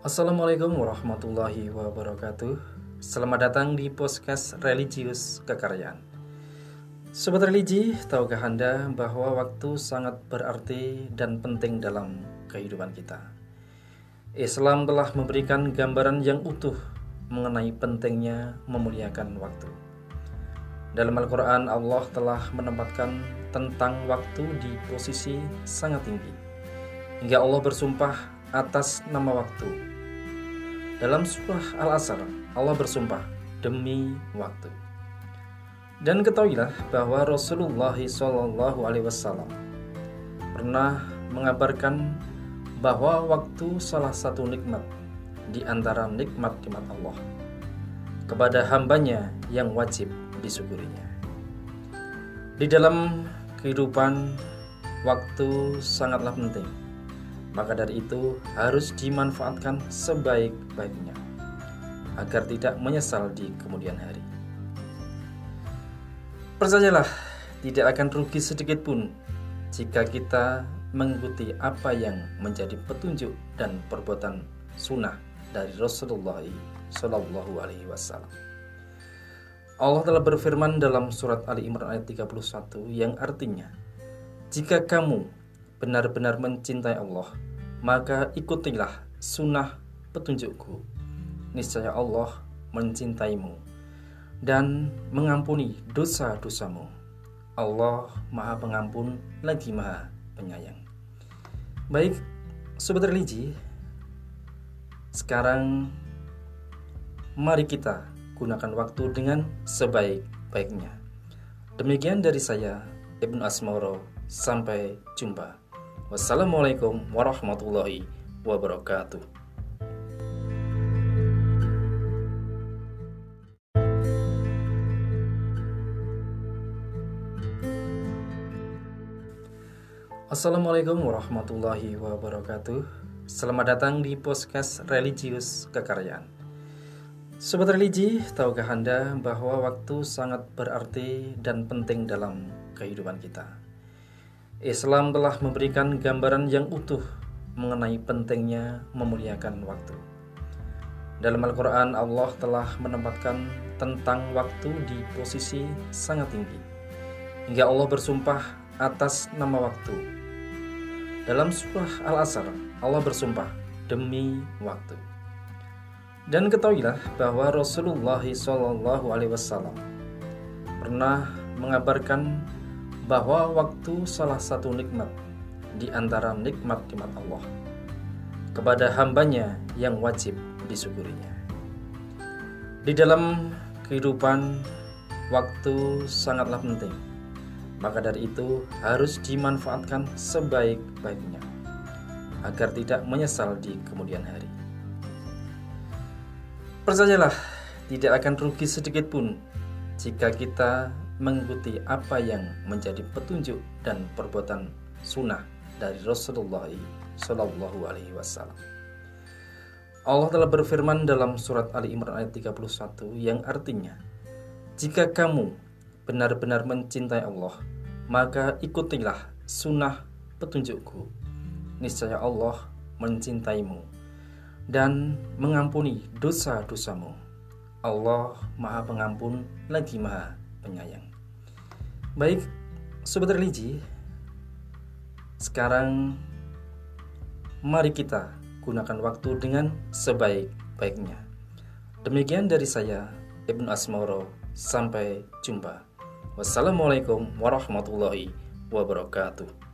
Assalamualaikum warahmatullahi wabarakatuh. Selamat datang di Podcast Religius Kekaryaan. Sobat religi, tahukah Anda bahwa waktu sangat berarti dan penting dalam kehidupan kita? Islam telah memberikan gambaran yang utuh mengenai pentingnya memuliakan waktu. Dalam Al-Quran Allah telah menempatkan tentang waktu di posisi sangat tinggi. Hingga Allah bersumpah atas nama waktu dalam surah Al-Asr, Allah bersumpah demi waktu. Dan ketahuilah bahwa Rasulullah Wasallam pernah mengabarkan bahwa waktu salah satu nikmat di antara nikmat-nikmat Allah kepada hambanya yang wajib disyukurinya. Di dalam kehidupan, waktu sangatlah penting maka dari itu harus dimanfaatkan sebaik-baiknya agar tidak menyesal di kemudian hari. Percayalah, tidak akan rugi sedikit pun jika kita mengikuti apa yang menjadi petunjuk dan perbuatan sunnah dari Rasulullah Shallallahu Alaihi Wasallam. Allah telah berfirman dalam surat Ali Imran ayat 31 yang artinya, jika kamu benar-benar mencintai Allah, maka ikutilah sunnah petunjukku. Niscaya Allah mencintaimu dan mengampuni dosa-dosamu. Allah Maha Pengampun lagi Maha Penyayang. Baik, sobat religi, sekarang mari kita gunakan waktu dengan sebaik-baiknya. Demikian dari saya, Ibnu Asmoro. Sampai jumpa. Wassalamualaikum warahmatullahi wabarakatuh. Assalamualaikum warahmatullahi wabarakatuh. Selamat datang di podcast Religius Kekaryaan. Sobat religi, tahukah Anda bahwa waktu sangat berarti dan penting dalam kehidupan kita Islam telah memberikan gambaran yang utuh mengenai pentingnya memuliakan waktu. Dalam Al-Quran, Allah telah menempatkan tentang waktu di posisi sangat tinggi, hingga Allah bersumpah atas nama waktu. Dalam surah Al-Asr, Allah bersumpah demi waktu. Dan ketahuilah bahwa Rasulullah SAW pernah mengabarkan bahwa waktu salah satu nikmat di antara nikmat-nikmat Allah kepada hambanya yang wajib disyukurinya. Di dalam kehidupan, waktu sangatlah penting. Maka dari itu harus dimanfaatkan sebaik-baiknya agar tidak menyesal di kemudian hari. Percayalah, tidak akan rugi sedikit pun jika kita mengikuti apa yang menjadi petunjuk dan perbuatan sunnah dari Rasulullah Shallallahu Alaihi Wasallam. Allah telah berfirman dalam surat Ali Imran ayat 31 yang artinya, Jika kamu benar-benar mencintai Allah, maka ikutilah sunnah petunjukku. Niscaya Allah mencintaimu dan mengampuni dosa-dosamu. Allah Maha Pengampun lagi Maha Penyayang. Baik, sobat religi, sekarang mari kita gunakan waktu dengan sebaik-baiknya. Demikian dari saya, Ibnu Asmoro. Sampai jumpa. Wassalamualaikum warahmatullahi wabarakatuh.